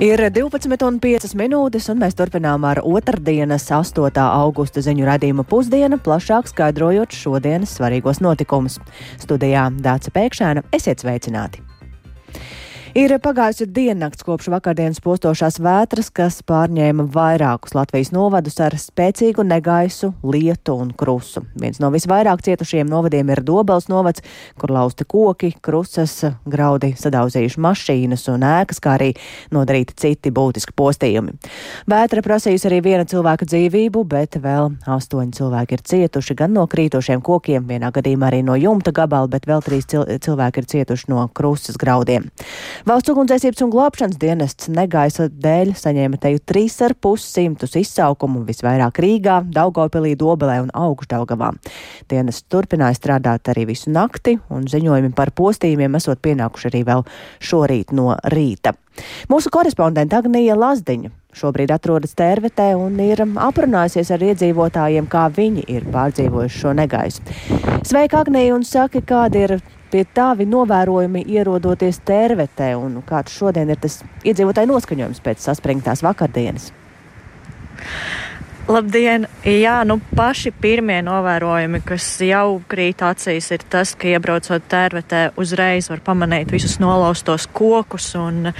Ir 12,5 minūtes, un mēs turpinām ar otrdienas, 8. augusta ziņu radījumu pusdienu, plašāk skaidrojot šodienas svarīgos notikumus. Studijā Dāca Pēkšēna, esiet sveicināti! Ir pagājusi diennakts kopš vakardienas postošās vētras, kas pārņēma vairākus Latvijas novadus ar spēcīgu negaisu, lietu un krusu. Viens no visvairāk cietušiem novadiem ir Dobels novads, kur lausti koki, krusas, graudi sadauzījuši mašīnas un ēkas, kā arī nodarīti citi būtiski postījumi. Vētra prasījusi arī viena cilvēka dzīvību, bet vēl astoņi cilvēki ir cietuši gan no krītošiem kokiem, vienā gadījumā arī no jumta gabala, bet vēl trīs cilvēki ir cietuši no krusas graudiem. Valsts ugunsdzēsības un glābšanas dienests negaisa dēļ saņēma teju 3,5 izsaukumu visvairāk Rīgā, Daugopilī, Dobelē un Augšdaugavā. Dienests turpināja strādāt arī visu nakti, un ziņojumi par postījumiem esot pienākuši arī vēl šorīt no rīta. Mūsu korespondente Agnija Lazdiņa šobrīd atrodas tērvetē un ir aprunājusies ar iedzīvotājiem, kā viņi ir pārdzīvojuši šo negaisu. Sveika, Agnija, un saki, kādi ir pie tavi novērojumi ierodoties tērvetē un kāds šodien ir tas iedzīvotāju noskaņojums pēc saspringtās vakardienas? Labdien! Jā, nu paši pirmie novērojumi, kas jau krīt acīs, ir tas, ka iebraucot tērvetē uzreiz var pamanīt visus nolaustos kokus, un,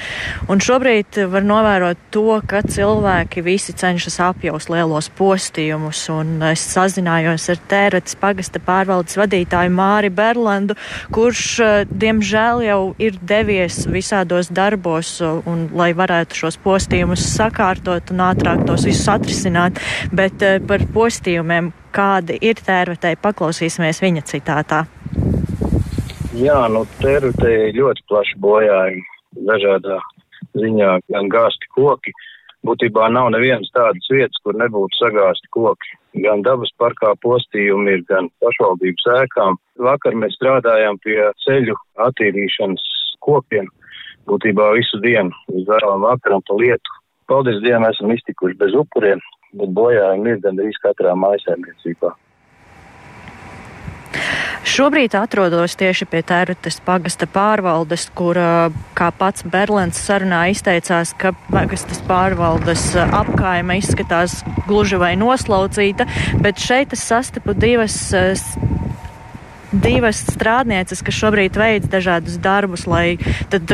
un šobrīd var novērot to, ka cilvēki visi cenšas apjaust lielos postījumus, un es sazinājos ar tērvetes pagasta pārvaldes vadītāju Māri Berlandu, kurš, diemžēl, jau ir devies visādos darbos, un lai varētu šos postījumus sakārtot un ātrāk tos visus atrisināt bet eh, par postījumiem, kādi ir tērvetēji, paklausīsimies viņa citātā. Jā, nu tērvetēji ļoti plaši bojājumi dažādā ziņā, gan gāsti koki. Būtībā nav nevienas tādas vietas, kur nebūtu sagāsti koki. Gan dabas parkā postījumi ir, gan pašvaldības ēkām. Vakar mēs strādājām pie ceļu attīrīšanas kokiem. Būtībā visu dienu, līdz vēlam vakaram pa lietu. Paldies Dievam, esam iztikuši bez upuriem bet bojājumi ir gandrīz katrā mājasēmniecībā. Šobrīd atrodos tieši pie Tērutes pagasta pārvaldes, kur, kā pats Berlins sarunā izteicās, ka pagastas pārvaldes apkaime izskatās gluži vai noslaucīta, bet šeit es sastapu divas divas strādnieces, kas šobrīd veids dažādus darbus, lai tad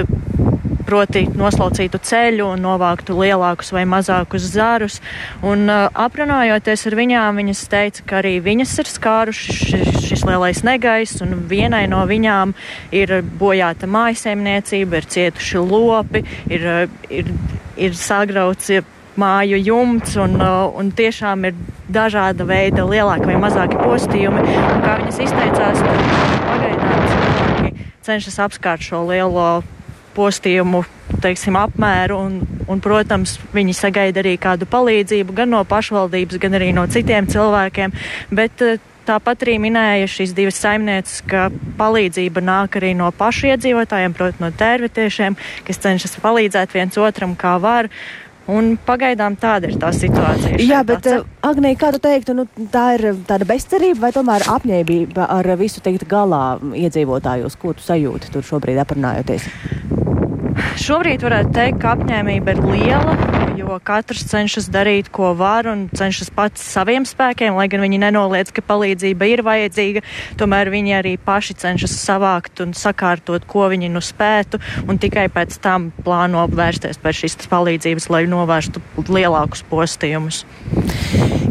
proti noslaucītu ceļu un novāktu lielākus vai mazākus zarus. Un uh, aprunājoties ar viņām, viņas teica, ka arī viņas ir skāruši šis, šis lielais negaiss, un vienai no viņām ir bojāta mājasēmniecība, ir cietuši lopi, ir, uh, ir, ir sagrauts māju jumts, un, uh, un tiešām ir dažāda veida lielāki vai mazāki postījumi. Un, kā viņas izteicās, pagaidām cilvēki cenšas apskārt šo lielo postījumu teiksim, apmēru, un, un, protams, viņi sagaida arī kādu palīdzību gan no pašvaldības, gan arī no citiem cilvēkiem. Bet, eh, Tāpat arī minēja šīs divas saimnieces, ka palīdzība nāk arī no pašu iedzīvotājiem, proti no tērvetiešiem, kas cenšas palīdzēt viens otram kā var. Un pagaidām tāda ir tā situācija. Jā, bet, uh, Agnija, kā tu teiktu, nu, tā ir tāda bezcerība vai tomēr apņēmība ar visu teikt galā iedzīvotājos? Ko tu sajūti tur šobrīd aprunājoties? Šobrīd varētu teikt, ka apņēmība ir liela, jo katrs cenšas darīt, ko var un cenšas pats saviem spēkiem, lai gan viņi nenoliedz, ka palīdzība ir vajadzīga. Tomēr viņi arī paši cenšas savākt un sakārtot, ko viņi nu spētu, un tikai pēc tam plāno vērsties pēc šīs palīdzības, lai novērstu lielākus postījumus.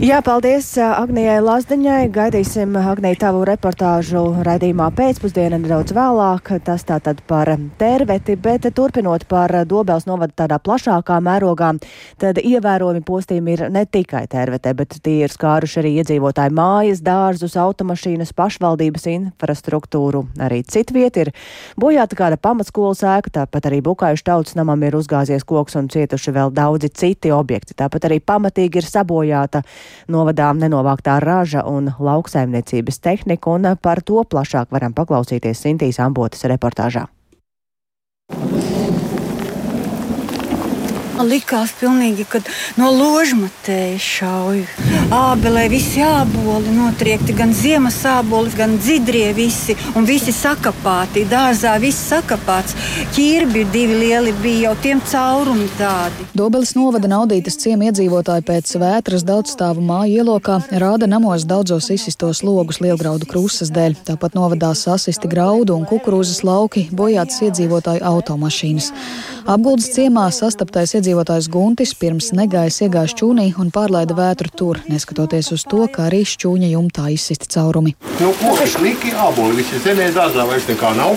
Jā, paldies Agnijai Lazdiņai. Gaidīsim, Agnija, tavu reportāžu raidījumā pēcpusdienā nedaudz vēlāk. Tas tātad par tērveti, bet turpinot par Dobels novadu tādā plašākā mērogā, tad ievērojami postījumi ir ne tikai tērvetē, bet tie ir skāruši arī iedzīvotāju mājas, dārzus, automašīnas, pašvaldības infrastruktūru. Arī citviet ir bojāta kāda pamatskolas ēka, tāpat arī Bukājuši tautas namam ir uzgāzies koks un cietuši vēl daudzi citi objekti. Tāpat arī pamatīgi ir sabojāta novadām nenovāktā raža un lauksaimniecības tehnika, un par to plašāk varam paklausīties Sintīs Ambotas reportāžā. Man likās, pilnīgi, ka no ložmatēja šauju. Ābelē visi āboli notriekti, gan ziemas āboli, gan dzidrie visi, un visi sakapāti. Dārzā viss sakapāts. Ķirbi divi lieli bija, jau tiem caurumi tādi. Dobeles novada naudītas ciemi iedzīvotāji pēc vētras daudzstāvu māju ielokā rāda namos daudzos izsistos logus lielgraudu krusas dēļ. Tāpat novadā sasisti graudu un kukurūzas lauki, bojātas iedzīvotāju automašīnas. Apguldas ciemā sastaptais iedzīvotājs Guntis pirms negaisa iegāja šķūnī un pārlaida vētru tur, neskatoties uz to, ka arī šķūņa jumtā izsisti caurumi. Nu, koki sliki, āboli visi zemē, dārzā vairs nekā nav.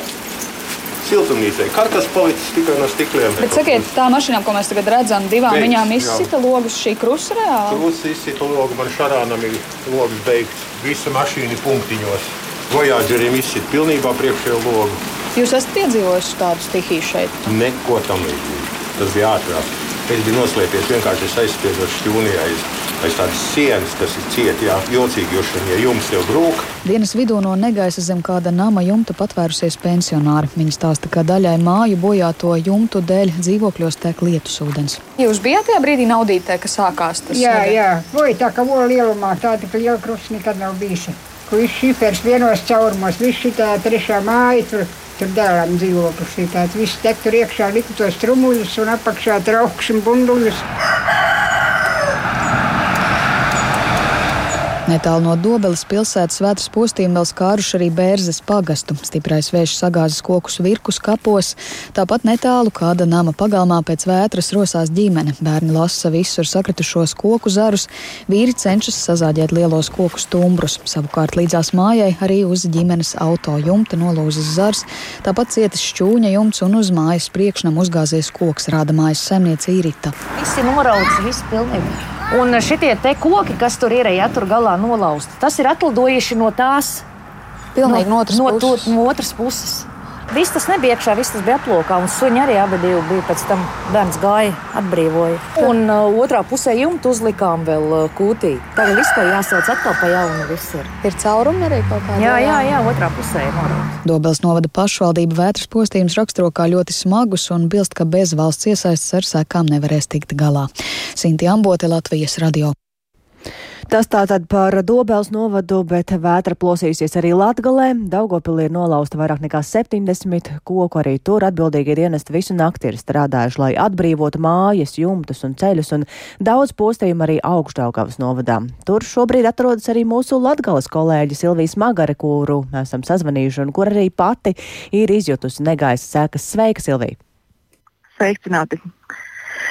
Siltumnīcai karkas palicis tikai no stikliem. Bet sakiet, tā mašīnām, ko mēs tagad redzam, divām Beigts, viņām izsita logus šī krusa reāli? Krūtis izsita logu, man šarānam ir logs beigts. Visa mašīna ir punktiņos. Vojāģeriem izsita pilnībā priekšējo logu. Jūs esat piedzīvojuši tādu stihiju šeit? Neko tam līdzīgu. Tas bija ātrāk. Es biju noslēpies vienkārši aizspiežot šķūnijā aiz, aiz tādas sienas, kas ir cieti, jā, jocīgi, jo šodien, ja jums jau brūk. Dienas vidū no negaisa zem kāda nama jumta patvērusies pensionāri. Viņa stāsta, ka daļai māju bojāto jumtu dēļ dzīvokļos tek lietus ūdens. Jūs bijāt tajā brīdī naudītē, ka sākās tas? Jā, jā, vai tā kā vola lielumā, tāda ka liela krusta nekad nav bijusi. Kur viss šifers vienos caurumos, viss šī tā trešā māja, tur, tur dēlām dzīvoklis tāds, viss tek tur iekšā, liku tos trumuļus un apakšā trauks un bunduļus. Netālu no Dobeles pilsētas svētas postījuma vēl skāruši arī Bērzes pagastu. Stiprais vējš sagāzes kokus virkus kapos. Tāpat netālu kāda nama pagalmā pēc vētras rosās ģimene. Bērni lasa visur sakritušos koku zarus, vīri cenšas sazāģēt lielos koku stumbrus. Savukārt līdzās mājai arī uz ģimenes auto jumta nolūzas zars, tāpat cietas šķūņa jumts un uz mājas priekšnam uzgāzies koks, rāda mājas saimniece Irita. Visi norauts, viss pilnīgi. Un šitie te koki, kas tur ir, ja tur galā nolausti, tas ir atlidojuši no tās Pilnīgi no otras no, puses. no otras puses. Viss tas nebija iekšā, viss tas bija aplokā, un suņi arī abi bija pēc tam bērns gāja, atbrīvoja. Un uh, otrā pusē jumtu uzlikām vēl uh, kūtī. Tagad viss to jāsauc atkal pa jaunu viss ir. Ir caurumi arī kaut kādā Jā, jā, jā, otrā pusē ir norauts. Dobeles novada pašvaldība vētras postījums raksturo kā ļoti smagus un bilst, ka bez valsts iesaistes ar sekām nevarēs tikt galā. Sinti Ambote, Latvijas radio. Tas tātad par Dobels novadu, bet vētra plosījusies arī Latgalē. Daugopilī ir nolausta vairāk nekā 70 koku, arī tur atbildīgie dienesti visu nakti ir strādājuši, lai atbrīvotu mājas, jumtus un ceļus, un daudz postījumu arī augšdaugavas novadā. Tur šobrīd atrodas arī mūsu Latgales kolēģi Silvijas Magare, kuru esam sazvanījuši un kur arī pati ir izjutusi negaisa sekas. Sveika, Silvija! Sveicināti!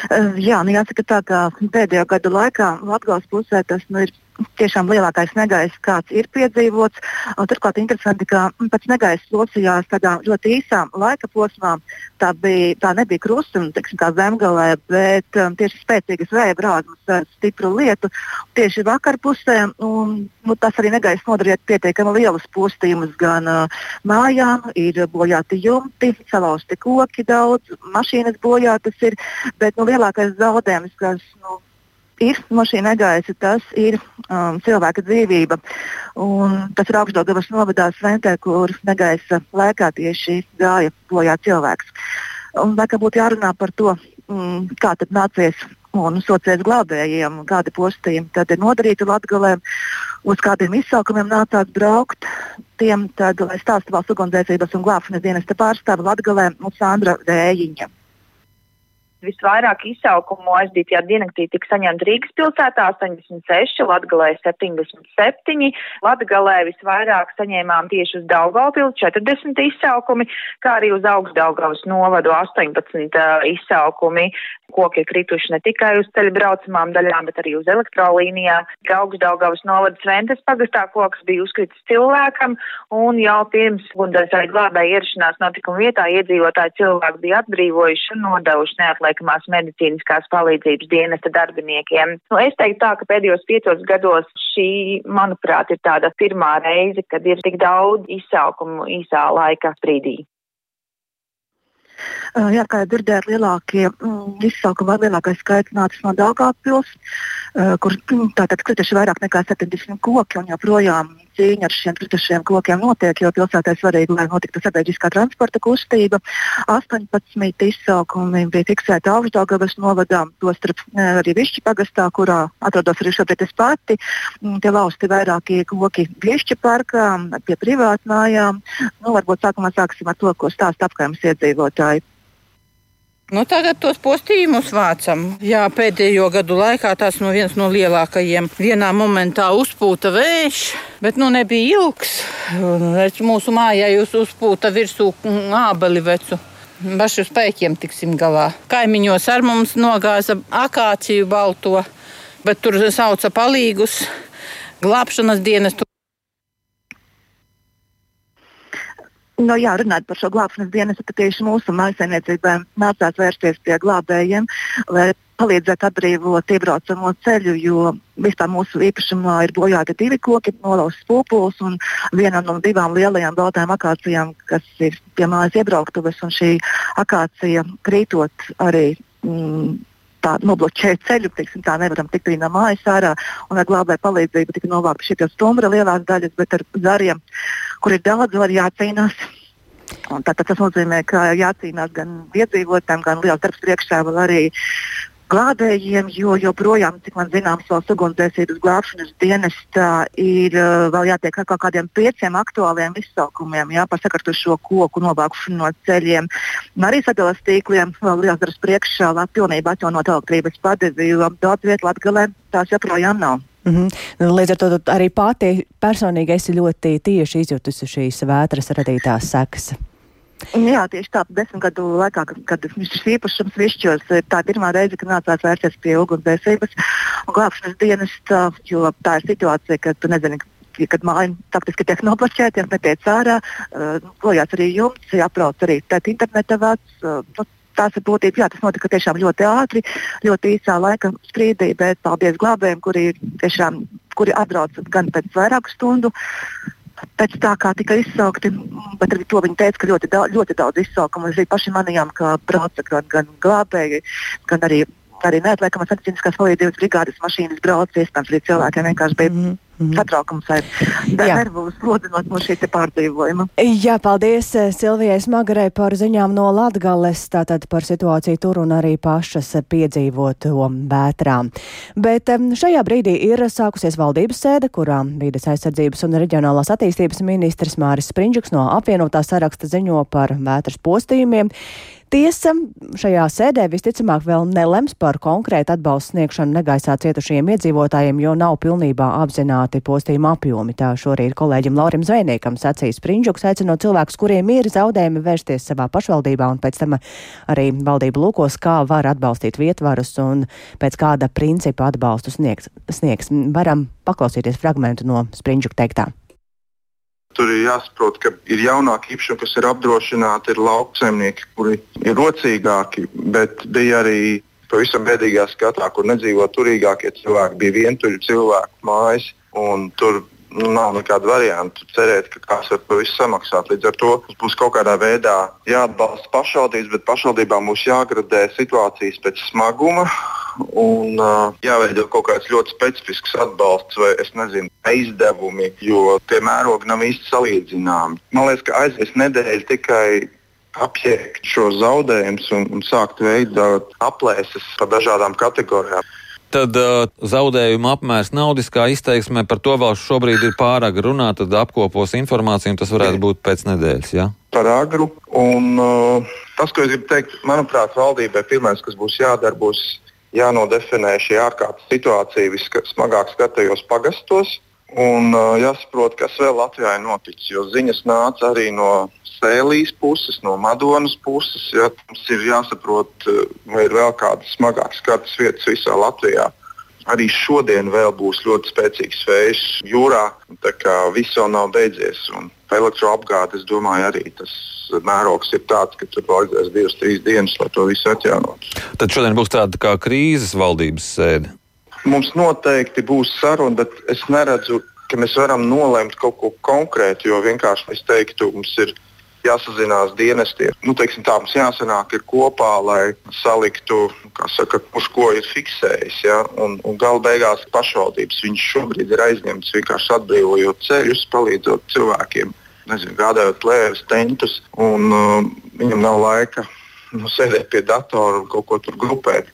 Uh, jā, nu jāsaka tā, ka pēdējo gadu laikā Latvijas pusē tas nu, ir tiešām lielākais negaiss, kāds ir piedzīvots. Turklāt interesanti, ka pēc negaisa locījās tādā ļoti īsā laika posmā. Tā, bija, tā nebija krusta un teiksim, kā zemgalē, bet um, tieši spēcīgas vēja brāzmas ar stipru lietu tieši vakar pusē. Un, nu, tas arī negaiss nodarīja pietiekami lielus postījumus gan uh, mājām, ir bojāti jumti, salauzti koki daudz, mašīnas bojātas ir, bet nu, lielākais zaudējums, kas nu, ir šī negaisa, tas ir um, cilvēka dzīvība. Un tas ir augstdaļgavas novadā Sventē, kur negaisa laikā tieši gāja bojā cilvēks. Un laikam būtu jārunā par to, mm, kā tad nācies un socies glābējiem, kādi postījumi tad ir nodarīti Latvijā, uz kādiem izsaukumiem nācās braukt. Tiem tad, lai stāsta valsts ugunsdzēsības un glābšanas dienesta pārstāve Latvijā, Sandra Rējiņa. Visvairāk izsaukumu aizdītajā diennaktī tika saņemta Rīgas pilsētā 86, Latgalē 77, Latgalē visvairāk saņēmām tieši uz Daugavpilu 40 izsaukumi, kā arī uz Augstdaugavas novadu 18 uh, izsaukumi. Koki ir krituši ne tikai uz ceļa braucamām daļām, bet arī uz elektrolīnijām. Augstdaugavas novada Sventes pagastā koks bija uzkritis cilvēkam, un jau pirms ugunsdzēsēju glābēja ierašanās notikuma vietā iedzīvotāji cilvēki bija atbrīvojuši un nodevuši neatliekamās medicīniskās palīdzības dienesta darbiniekiem. Nu, es teiktu tā, ka pēdējos piecos gados šī, manuprāt, ir tāda pirmā reize, kad ir tik daudz izsaukumu īsā laika brīdī. Jā, kā jau dzirdējāt, lielākie mm, izsaukumi vai lielākais skaits nācis no Dāngāpils, uh, kur mm, tātad krituši vairāk nekā 70 koki un joprojām cīņa ar šiem kritušiem kokiem notiek, jo pilsētā ir svarīgi, lai notiktu sabiedriskā transporta kustība. 18 izsaukumi bija fiksēti Augstdaugavas novadā, tostarp arī Višķi pagastā, kurā atrodos arī šobrīd es pati. Mm, tie lausti vairākie koki Višķi parkā, pie privātmājām. Nu, varbūt sākumā sāksim ar to, ko stāsta apkārtnes iedzīvotāji. Nu, tagad tos postījumus vācam. Jā, pēdējo gadu laikā tas no viens no lielākajiem. Vienā momentā uzpūta vējš, bet nu nebija ilgs. Es mūsu mājai uz uzpūta virsū ābeli vecu. Bašu spēkiem tiksim galā. Kaimiņos ar mums nogāza akāciju balto, bet tur sauca palīgus glābšanas dienestu. Nu, jā, runājot par šo glābšanas dienestu, tad tieši mūsu mājsaimniecībai nācās vērsties pie glābējiem, lai palīdzētu atbrīvot iebraucamo ceļu, jo vispār mūsu īpašumā ir bojāti divi koki, nolauzts pūpols un viena no divām lielajām baltajām akācijām, kas ir pie mājas iebrauktuves, un šī akācija krītot arī. Mm, tā nobloķēt ceļu, teiksim, tā nevaram tikt no mājas ārā. Ar glābēju palīdzību tika novākta šī stumbra lielās daļas, bet ar zariem, kur ir daudz, var jācīnās. Un tātad tas nozīmē, ka jācīnās gan iedzīvotājiem, gan liels darbs priekšā vēl arī glābējiem, jo joprojām, cik man zināms, valsts ugunsdzēsības glābšanas dienestā ir uh, vēl jātiek ar kaut kādiem pieciem aktuāliem izsaukumiem, jā, par sakartušo koku novākšanu no ceļiem. Un arī sadalas tīkliem vēl liels darbs priekšā, lai pilnībā atjaunot elektrības padevi, jo daudz vietu Latgalē tās joprojām nav. Mm -hmm. Līdz ar to arī pati personīgi esi ļoti tieši izjutusi šīs vētras radītās sekas. Jā, tieši tā, desmit gadu laikā, kad, kad šis īpašums višķos, tā ir pirmā reize, kad nācās vērsties pie ugunsdzēsības un glābšanas dienesta, jo tā ir situācija, ka tu nezini, kad māja faktiski tiek nobloķēta, ja netiek ārā, uh, bojās arī jumts, jāprauc arī interneta vats. Uh, nu, tās ir būtība. Jā, tas notika tiešām ļoti ātri, ļoti īsā laika sprīdī, bet paldies glābējiem, kuri tiešām kuri atbrauc gan pēc vairāku stundu pēc tā, kā tika izsaukti, bet arī to viņi teica, ka ļoti, daudz, ļoti daudz izsaukumu. Mēs arī paši manījām, ka brauca gan, gan glābēji, gan arī, arī neatliekamas medicīniskās palīdzības brigādes mašīnas brauca. Iespējams, arī cilvēkiem vienkārši bija. Mm -hmm Mm. Satraukums vai nervus slodinot no šī pārdzīvojuma. Jā, paldies eh, Silvijai Smagarai par ziņām no Latgales, tātad par situāciju tur un arī pašas piedzīvoto vētrām. Bet šajā brīdī ir sākusies valdības sēde, kurā vīdes aizsardzības un reģionālās attīstības ministrs Māris Sprindžuks no apvienotā saraksta ziņo par vētras postījumiem. Tiesa šajā sēdē visticamāk vēl nelems par konkrētu atbalstu sniegšanu negaisā cietušajiem iedzīvotājiem, jo nav pilnībā apzināti postījuma apjomi. Tā šorīt kolēģim Laurim Zvejniekam sacīja Sprindžuks, aicinot cilvēkus, kuriem ir zaudējumi, vērsties savā pašvaldībā un pēc tam arī valdību lūkos, kā var atbalstīt vietvarus un pēc kāda principa atbalstu sniegs. sniegs. Varam paklausīties fragmentu no Sprindžuka teiktā. Tur ir jāsaprot, ka ir jaunāki īpašumi, kas ir apdrošināti, ir lauksaimnieki, kuri ir rocīgāki, bet bija arī pavisam bēdīgā skatā, kur nedzīvo turīgākie cilvēki, bija vientuļi cilvēki mājas. Tur nu, nav nekāda varianta cerēt, ka kāds var to visu samaksāt. Līdz ar to mums būs kaut kādā veidā jāatbalsta pašvaldības, bet pašvaldībām būs jāgradē situācijas pēc smaguma un uh, jāveido kaut kāds ļoti specifisks atbalsts vai nezinu, izdevumi, jo tie mērogi nav īsti salīdzināmi. Man liekas, ka aizies nedēļa tikai apjēgt šo zaudējumus un, un sākt veidot aplēses par dažādām kategorijām. Tad uh, zaudējuma apmērs naudiskā izteiksmē par to vēl šobrīd ir pārāk runāt, tad apkopos informāciju, un tas varētu būt pēc nedēļas. Ja? Par agru. Un, uh, tas, ko es gribu teikt, manuprāt, valdībai pirmais, kas būs jādara, būs jānodefinē šī ārkārtas situācija vismagāk skatajos pagastos. Un uh, jāsaprot, kas vēl Latvijā ir noticis. Jo ziņas nāca arī no Sēlijas puses, no Madonas puses. Ja, mums ir jāsaprot, vai ir vēl kādas smagākas kartas vietas visā Latvijā. Arī šodien vēl būs ļoti spēcīgs vējš jūrā. Tā kā viss vēl nav beidzies. Un elektroapgāde, es domāju, arī tas mērogs ir tāds, ka tur vajadzēs divas, trīs dienas, lai to visu atjaunotu. Tad šodien būs tāda kā krīzes valdības sēde. Mums noteikti būs saruna, bet es neredzu, ka mēs varam nolemt kaut ko konkrētu, jo vienkārši es teiktu, mums ir jāsazinās dienestiem. Nu, teiksim, tā mums jāsanāk kopā, lai saliktu, saka, uz ko ir fiksējis. Ja? Un, un gala beigās pašvaldības viņš šobrīd ir aizņemts vienkārši atbrīvojot ceļus, palīdzot cilvēkiem, nezinu, gādājot plēves, tentus, un uh, viņam nav laika nu, sēdēt pie datora un kaut ko tur grupēt.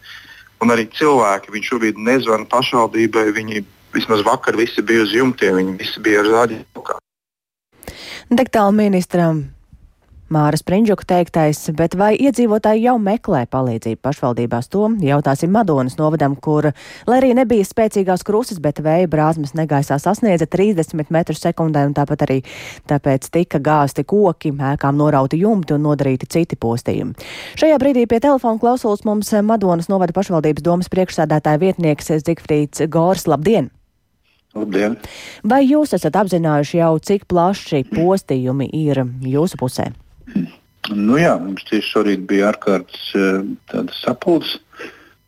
Un arī cilvēki, viņš šobrīd nezvana pašvaldībai, viņi vismaz vakar visi bija uz jumtiem, viņi visi bija ar zāģi. Degtāla ministram Māra Sprindžuka teiktais, bet vai iedzīvotāji jau meklē palīdzību pašvaldībās? To jautāsim Madonas novadam, kur, lai arī nebija spēcīgās krusas, bet vēja brāzmas negaisā sasniedza 30 metrus sekundē, un tāpat arī tāpēc tika gāsti koki, ēkām norauti jumti un nodarīti citi postījumi. Šajā brīdī pie telefona klausulas mums Madonas novada pašvaldības domas priekšsādātāja vietnieks Zigfrīds Gors. Labdien! Labdien! Vai jūs esat apzinājuši jau, cik plaši postījumi ir jūsu pusē? Nu jā, mums tieši šorīt bija ārkārtas eh, sapulcs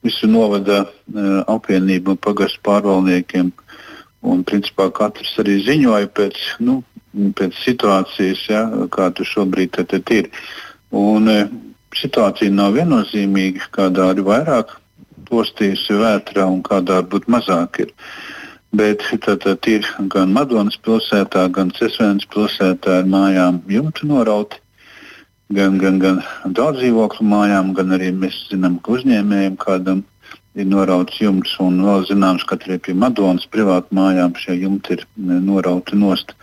visu novada eh, apvienību un pagastu pārvaldniekiem. Un, principā, katrs arī ziņoja pēc, nu, pēc situācijas, ja, kāda šobrīd tad, tad ir. Un, eh, situācija nav viennozīmīga, kādā ir vairāk postījusi vētrā un kādā varbūt mazāk ir. Bet tad, tad ir gan Madonas pilsētā, gan Cesvēnas pilsētā ar mājām jumtu norauti gan, gan, gan daudz dzīvokļu mājām, gan arī mēs zinām, ka uzņēmējiem kādam ir norauts jumts. Un vēl zināms, ka arī pie Madonas privātu mājām šie jumti ir e, norauti nost.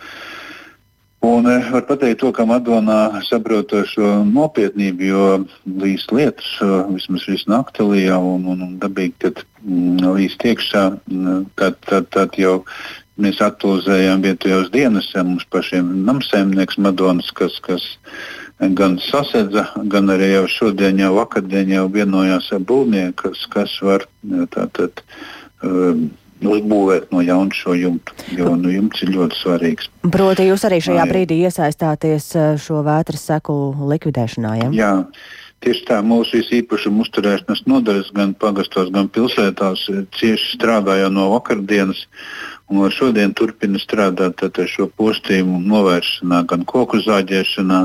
Un e, var pateikt to, ka Madonā saprot šo nopietnību, jo līdz lietas, e, vismaz visu naktī līja un, un, un dabīgi, kad mm, līdz iekšā, tad, tad, tad jau mēs aktualizējām vietējos dienas, ja mums pašiem namsēmnieks Madonas, kas, kas gan sasedza, gan arī jau šodien, jau vakardien jau vienojās ar būvnieku, kas, var tātad um, uzbūvēt no jauna šo jumtu, jo nu, jumts ir ļoti svarīgs. Proti, jūs arī šajā brīdī iesaistāties uh, šo vētras seku likvidēšanā, ja? Jā. Tieši tā mūsu īpašuma uzturēšanas nodaļas gan pagastos, gan pilsētās cieši strādāja no vakardienas. Uh, Un šodien turpina strādāt ar šo postījumu novēršanā, gan koku zāģēšanā,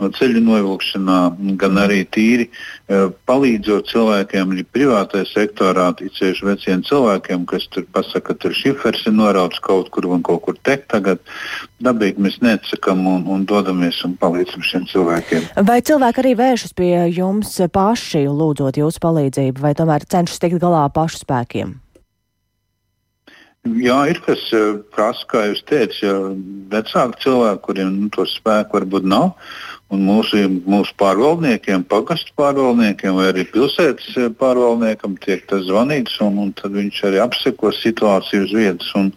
no ceļu novilkšanā, gan arī tīri e, palīdzot cilvēkiem, arī privātajā sektorā, ticējuši veciem cilvēkiem, kas tur pasaka, ka tur šifers ir norauts kaut kur un kaut kur tek tagad. Dabīgi mēs neatsakam un, un dodamies un palīdzam šiem cilvēkiem. Vai cilvēki arī vēršas pie jums paši, lūdzot jūsu palīdzību, vai tomēr cenšas tikt galā pašu spēkiem? Jā, ir kas eh, prasa, kā jūs teicāt, ja vecāki cilvēki, kuriem nu, to spēku varbūt nav. Un mūsu, mūsu pārvaldniekiem, pagastu pārvaldniekiem vai arī pilsētas eh, pārvaldniekam tiek tas zvanīts, un, un tad viņš arī apseko situāciju uz vietas. Un,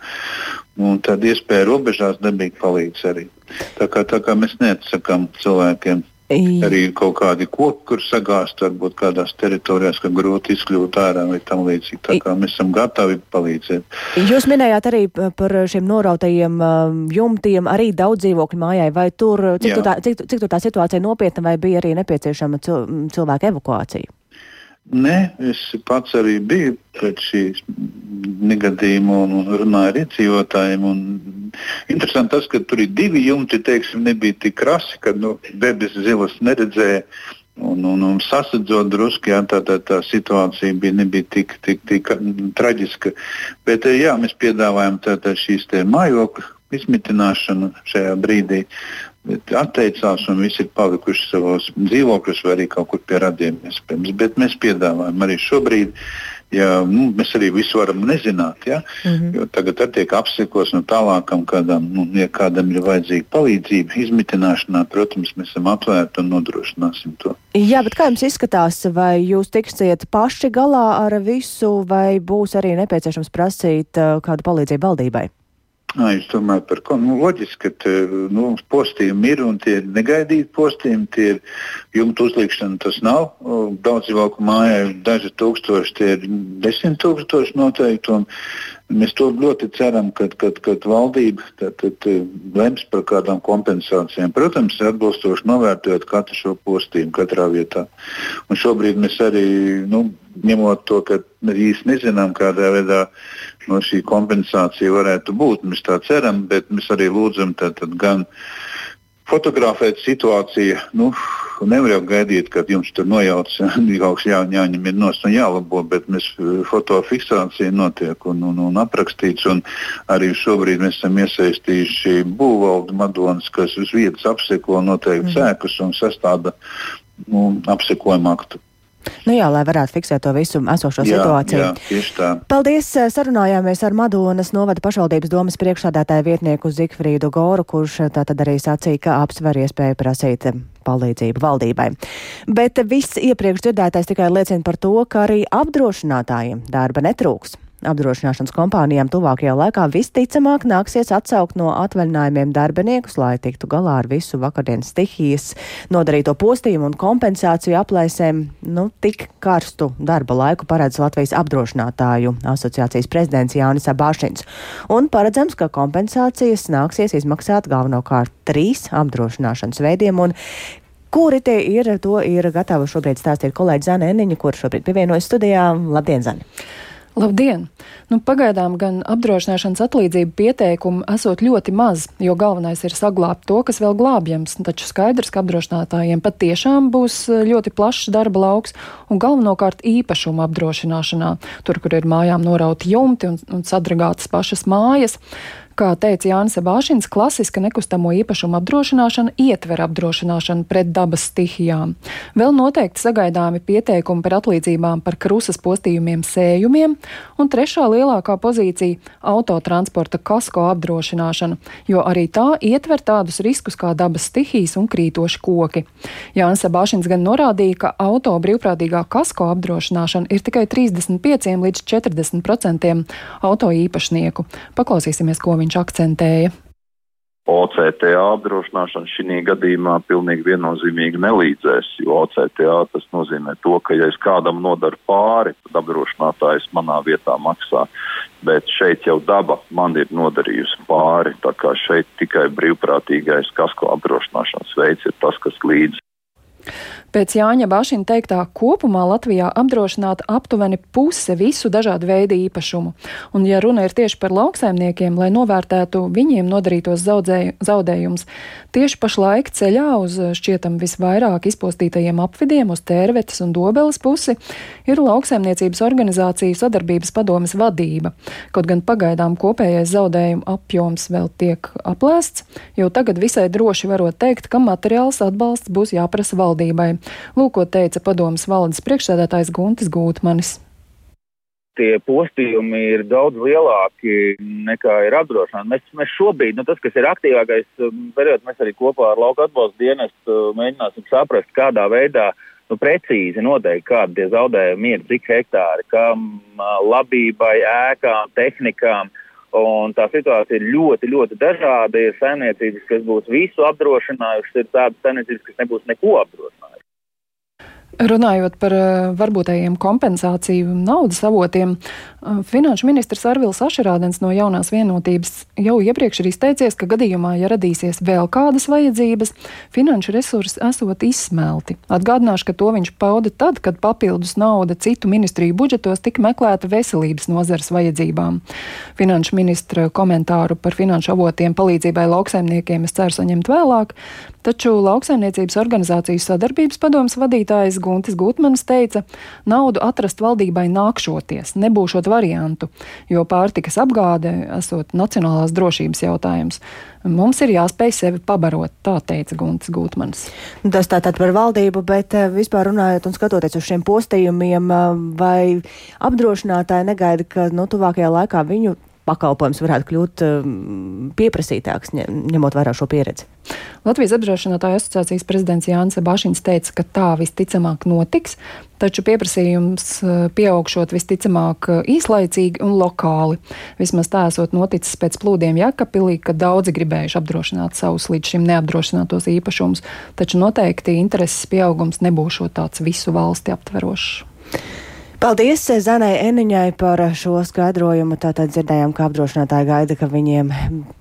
un tad iespēja robežās dabīgi palīdz arī. Tā kā, tā kā mēs neatsakām cilvēkiem Arī kaut kādi koki, kur sagāzt, varbūt kādās teritorijās, ka grūti izkļūt ārā vai tam līdzīgi. Tā kā mēs esam gatavi palīdzēt. Jūs minējāt arī par šiem norautajiem um, jumtiem, arī daudz dzīvokļu mājai. Vai tur, cik, tur tā, cik, cik tur tā situācija nopietna vai bija arī nepieciešama cilvēku evakuācija? Nē, es pats arī biju pēc šīs negadījuma un, un runāju ar iedzīvotājiem. Interesanti tas, ka tur ir divi jumti, teiksim, nebija tik krasi, ka nu, bebes zilas neredzēja. Un, un, un sasadzot drusku, jā, tā, tā, tā situācija bija, nebija tik, tik, tik traģiska. Bet jā, mēs piedāvājam tā, tā šīs mājokļu izmitināšanu šajā brīdī atteicās un visi ir palikuši savos dzīvokļos vai arī kaut kur pie radiem iespējams. Bet mēs piedāvājam arī šobrīd. Ja, nu, mēs arī visu varam nezināt, ja? mm -hmm. jo tagad tiek apsekos no tālākam, kādam, nu, ja kādam ir vajadzīga palīdzība izmitināšanā, protams, mēs esam atvērti un nodrošināsim to. Jā, bet kā jums izskatās, vai jūs tiksiet paši galā ar visu, vai būs arī nepieciešams prasīt uh, kādu palīdzību valdībai? Nā, es domāju, par ko nu, loģiski, ka te, nu, postījumi ir un tie ir negaidīti postījumi. Tie ir jumta uzlikšana, tas nav. Daudz cilvēku mājā daži tūkstoši, tie ir desmit tūkstoši noteikti. Mēs to ļoti ceram, ka kad, kad valdība tad, tad, lems par kādām kompensācijām. Protams, atbilstoši novērtējot katru šo postījumu katrā vietā. Un šobrīd mēs arī, nu, ņemot to, ka īsti nezinām, kādā veidā no šī kompensācija varētu būt. Mēs tā ceram, bet mēs arī lūdzam tātad gan fotografēt situāciju. Nu, nevar jau gaidīt, kad jums tur nojauc, kaut kas jā, jāņem ir nost un jālabo, bet mēs fotofiksācija notiek un, un, un aprakstīts. Un arī šobrīd mēs esam iesaistījuši būvvaldu Madonas, kas uz vietas apseko noteikti mm. sēkus un sastāda nu, apsekojumu aktu. Nu jā, lai varētu fiksēt to visu esošo jā, situāciju. Jā, tieši tā. Paldies! Sarunājāmies ar Madonas novada pašvaldības domas priekšādātāju vietnieku Zikfrīdu Goru, kurš tātad arī sacīja, ka apsver iespēju prasīt palīdzību valdībai. Bet viss iepriekš dzirdētais tikai liecina par to, ka arī apdrošinātājiem darba netrūks. Apdrošināšanas kompānijām tuvākajā laikā visticamāk nāksies atsaukt no atvaļinājumiem darbiniekus, lai tiktu galā ar visu vakardienas stihijas nodarīto postījumu un kompensāciju aplēsēm. Nu, tik karstu darba laiku paredz Latvijas apdrošinātāju asociācijas prezidents Jānis Abāšins. Un paredzams, ka kompensācijas nāksies izmaksāt galvenokārt trīs apdrošināšanas veidiem. Un Kuri tie ir, to ir gatava šobrīd stāstīt kolēģi Zana Eniņa, kur šobrīd pievienojas studijā. Labdien, Zani! Labdien! Nu, pagaidām gan apdrošināšanas atlīdzību pieteikumu esot ļoti maz, jo galvenais ir saglabāt to, kas vēl glābjams. Taču skaidrs, ka apdrošinātājiem patiešām būs eh, ļoti plašs darba lauks un galvenokārt īpašuma apdrošināšanā, tur, kur ir mājām norauti jumti un, un sadragātas pašas mājas. Kā teica Jānis Bāšins, klasiska nekustamo īpašumu apdrošināšana ietver apdrošināšanu pret dabas stihijām. Vēl noteikti sagaidāmi pieteikumi par atlīdzībām par krusas postījumiem sējumiem, un trešā lielākā pozīcija - autotransporta kasko apdrošināšana, jo arī tā ietver tādus riskus kā dabas stihijas un krītoši koki. Jānis Bāšins gan norādīja, ka auto brīvprātīgā kasko apdrošināšana ir tikai 35 līdz 40% auto īpašnieku. Paklausīsimies, ko viņš viņš akcentēja. OCTA apdrošināšana šī gadījumā pilnīgi viennozīmīgi nelīdzēs, jo OCTA tas nozīmē to, ka ja es kādam nodaru pāri, tad apdrošinātājs manā vietā maksā. Bet šeit jau daba man ir nodarījusi pāri, tā kā šeit tikai brīvprātīgais kasko apdrošināšanas veids ir tas, kas līdz. Pēc Jāņa Bašina teiktā kopumā Latvijā apdrošināta aptuveni puse visu dažādu veidu īpašumu. Un, ja runa ir tieši par lauksaimniekiem, lai novērtētu viņiem nodarītos zaudējumus, tieši pašlaik ceļā uz šķietam visvairāk izpostītajiem apvidiem, uz tērvetes un dobeles pusi, ir lauksaimniecības organizāciju sadarbības padomas vadība. Kaut gan pagaidām kopējais zaudējumu apjoms vēl tiek aplēsts, jo tagad visai droši varot teikt, ka materiāls atbalsts būs jāprasa valdībai. Lūk, ko teica padomas valdes priekšsēdētājs Guntis Gūtmanis tie postījumi ir daudz lielāki nekā ir apdrošināti. Mēs, mēs šobrīd, nu, tas, kas ir aktīvākais um, periods, mēs arī kopā ar lauka atbalstu dienestu uh, mēģināsim saprast, kādā veidā nu, precīzi noteikt, kādi tie zaudējumi ir, cik hektāri, kam uh, labībai, ēkām, tehnikām. Un tā situācija ir ļoti, ļoti dažāda. Ir saimniecības, kas būs visu apdrošinājušas, ir tādas saimniecības, kas nebūs neko apdrošinājušas. Runājot par eh, varbūtējiem kompensāciju naudas avotiem, eh, finanšu ministrs Arvils Ašerādens no jaunās vienotības jau iepriekš ir izteicies, ka gadījumā, ja radīsies vēl kādas vajadzības, finanšu resursi esot izsmelti. Atgādināšu, ka to viņš pauda tad, kad papildus nauda citu ministriju budžetos tika meklēta veselības nozares vajadzībām. Finanšu ministra komentāru par finanšu avotiem palīdzībai lauksaimniekiem es ceru saņemt vēlāk, taču lauksaimniecības organizāciju sadarbības padomas vadītājs Guntis Gutmanis teica, naudu atrast valdībai nākšoties, nebūšot variantu, jo pārtikas apgāde esot nacionālās drošības jautājums. Mums ir jāspēj sevi pabarot, tā teica Guntis Gutmanis. Tas tātad par valdību, bet eh, vispār runājot un skatoties uz šiem postījumiem, eh, vai apdrošinātāji negaida, ka nu, tuvākajā laikā viņu pakalpojums varētu kļūt um, pieprasītāks, ņemot vērā šo pieredzi? Latvijas apdrošinātāju asociācijas prezidents Jānis Bašins teica, ka tā visticamāk notiks, taču pieprasījums uh, pieaugšot visticamāk uh, īslaicīgi un lokāli. Vismaz tā esot noticis pēc plūdiem Jakapilī, kad daudzi gribējuši apdrošināt savus līdz šim neapdrošinātos īpašumus, taču noteikti intereses pieaugums nebūšot tāds visu valsti aptverošs. Paldies Zanai Eniņai par šo skaidrojumu. Tātad dzirdējām, ka apdrošinātāji gaida, ka viņiem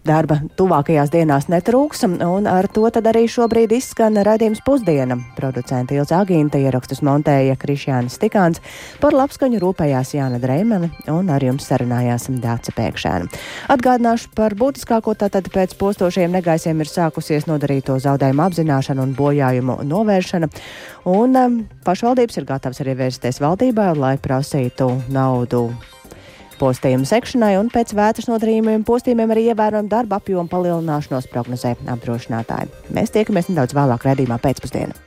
darba tuvākajās dienās netrūks, un ar to tad arī šobrīd izskan raidījums pusdiena. Producenta Ilza Agīnta ierakstus montēja Krišjānis Tikāns, par labskaņu rūpējās Jāna Dreimane, un ar jums sarunājās Dāca Pēkšēna. Atgādināšu par būtiskāko, tātad pēc postošiem negaisiem ir sākusies nodarīto zaudējumu apzināšana un bojājumu novēršana, un um, pašvaldības ir gatavs arī vērsties valdībā, lai prasītu naudu postījumu sekšanai, un pēc vētras nodarījumiem postījumiem arī ievērojama darba apjoma palielināšanos prognozē apdrošinātāji. Mēs tiekamies nedaudz vēlāk redzījumā pēcpusdienā.